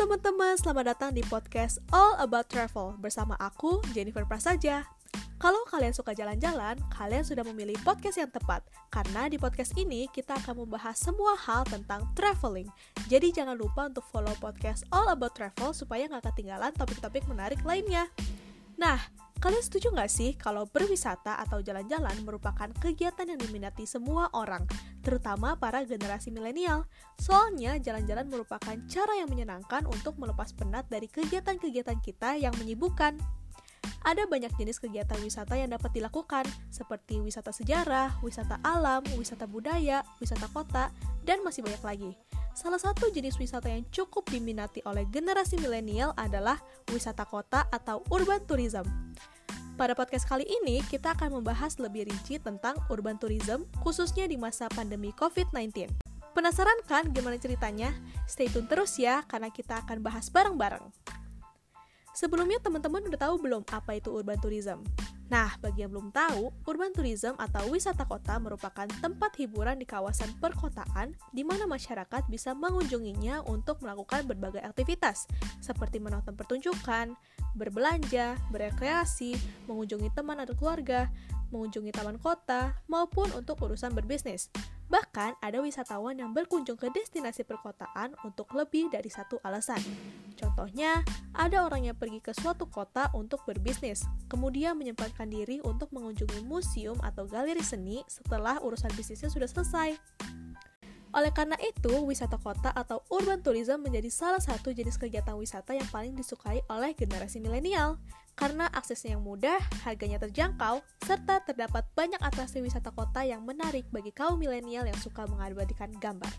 teman-teman, selamat datang di podcast All About Travel bersama aku, Jennifer Prasaja. Kalau kalian suka jalan-jalan, kalian sudah memilih podcast yang tepat. Karena di podcast ini kita akan membahas semua hal tentang traveling. Jadi jangan lupa untuk follow podcast All About Travel supaya nggak ketinggalan topik-topik menarik lainnya. Nah, kalian setuju nggak sih kalau berwisata atau jalan-jalan merupakan kegiatan yang diminati semua orang, terutama para generasi milenial? Soalnya, jalan-jalan merupakan cara yang menyenangkan untuk melepas penat dari kegiatan-kegiatan kita yang menyibukkan. Ada banyak jenis kegiatan wisata yang dapat dilakukan, seperti wisata sejarah, wisata alam, wisata budaya, wisata kota, dan masih banyak lagi. Salah satu jenis wisata yang cukup diminati oleh generasi milenial adalah wisata kota atau urban tourism. Pada podcast kali ini, kita akan membahas lebih rinci tentang urban tourism, khususnya di masa pandemi COVID-19. Penasaran kan gimana ceritanya? Stay tune terus ya, karena kita akan bahas bareng-bareng. Sebelumnya teman-teman udah tahu belum apa itu urban tourism? Nah, bagi yang belum tahu, urban tourism atau wisata kota merupakan tempat hiburan di kawasan perkotaan di mana masyarakat bisa mengunjunginya untuk melakukan berbagai aktivitas, seperti menonton pertunjukan, berbelanja, berekreasi, mengunjungi teman atau keluarga, mengunjungi taman kota, maupun untuk urusan berbisnis. Bahkan ada wisatawan yang berkunjung ke destinasi perkotaan untuk lebih dari satu alasan. Contohnya, ada orang yang pergi ke suatu kota untuk berbisnis, kemudian menyempatkan diri untuk mengunjungi museum atau galeri seni setelah urusan bisnisnya sudah selesai. Oleh karena itu, wisata kota atau urban tourism menjadi salah satu jenis kegiatan wisata yang paling disukai oleh generasi milenial. Karena aksesnya yang mudah, harganya terjangkau, serta terdapat banyak atraksi wisata kota yang menarik bagi kaum milenial yang suka mengabadikan gambar.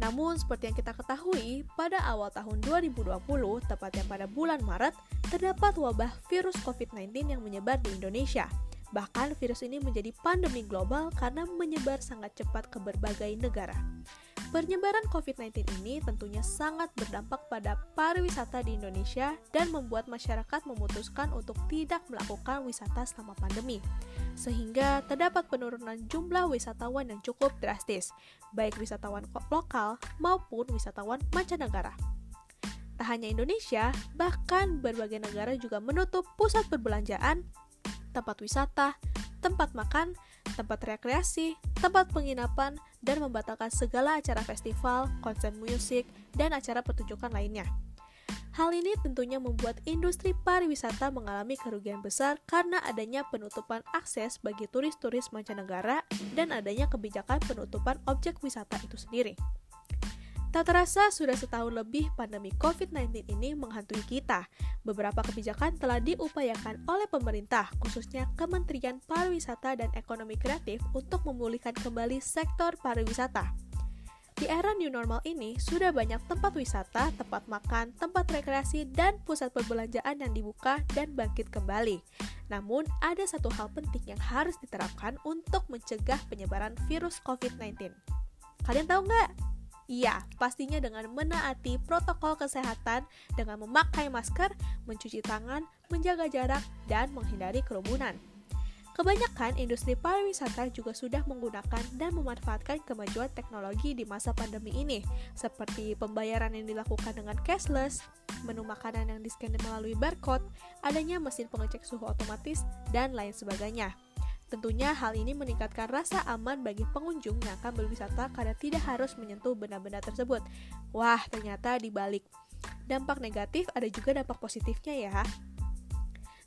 Namun, seperti yang kita ketahui, pada awal tahun 2020, tepatnya pada bulan Maret, terdapat wabah virus COVID-19 yang menyebar di Indonesia – Bahkan virus ini menjadi pandemi global karena menyebar sangat cepat ke berbagai negara. Penyebaran COVID-19 ini tentunya sangat berdampak pada pariwisata di Indonesia dan membuat masyarakat memutuskan untuk tidak melakukan wisata selama pandemi. Sehingga terdapat penurunan jumlah wisatawan yang cukup drastis, baik wisatawan lokal maupun wisatawan mancanegara. Tak hanya Indonesia, bahkan berbagai negara juga menutup pusat perbelanjaan tempat wisata, tempat makan, tempat rekreasi, tempat penginapan, dan membatalkan segala acara festival, konser musik, dan acara pertunjukan lainnya. Hal ini tentunya membuat industri pariwisata mengalami kerugian besar karena adanya penutupan akses bagi turis-turis mancanegara dan adanya kebijakan penutupan objek wisata itu sendiri. Tak terasa sudah setahun lebih pandemi COVID-19 ini menghantui kita. Beberapa kebijakan telah diupayakan oleh pemerintah, khususnya Kementerian Pariwisata dan Ekonomi Kreatif untuk memulihkan kembali sektor pariwisata. Di era new normal ini, sudah banyak tempat wisata, tempat makan, tempat rekreasi, dan pusat perbelanjaan yang dibuka dan bangkit kembali. Namun, ada satu hal penting yang harus diterapkan untuk mencegah penyebaran virus COVID-19. Kalian tahu nggak? Iya, pastinya dengan menaati protokol kesehatan dengan memakai masker, mencuci tangan, menjaga jarak, dan menghindari kerumunan. Kebanyakan industri pariwisata juga sudah menggunakan dan memanfaatkan kemajuan teknologi di masa pandemi ini, seperti pembayaran yang dilakukan dengan cashless, menu makanan yang di-scan melalui barcode, adanya mesin pengecek suhu otomatis, dan lain sebagainya. Tentunya hal ini meningkatkan rasa aman bagi pengunjung yang akan berwisata karena tidak harus menyentuh benda-benda tersebut. Wah, ternyata di balik dampak negatif ada juga dampak positifnya ya.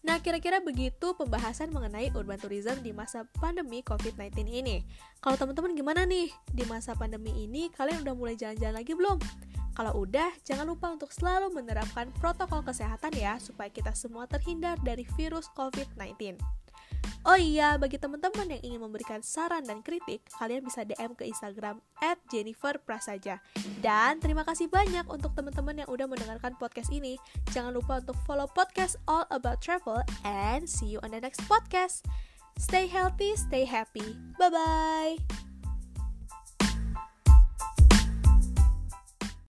Nah, kira-kira begitu pembahasan mengenai urban tourism di masa pandemi COVID-19 ini. Kalau teman-teman gimana nih? Di masa pandemi ini, kalian udah mulai jalan-jalan lagi belum? Kalau udah, jangan lupa untuk selalu menerapkan protokol kesehatan ya, supaya kita semua terhindar dari virus COVID-19. Oh iya, bagi teman-teman yang ingin memberikan saran dan kritik, kalian bisa DM ke Instagram at. Dan terima kasih banyak untuk teman-teman yang udah mendengarkan podcast ini. Jangan lupa untuk follow podcast All About Travel and see you on the next podcast. Stay healthy, stay happy. Bye-bye.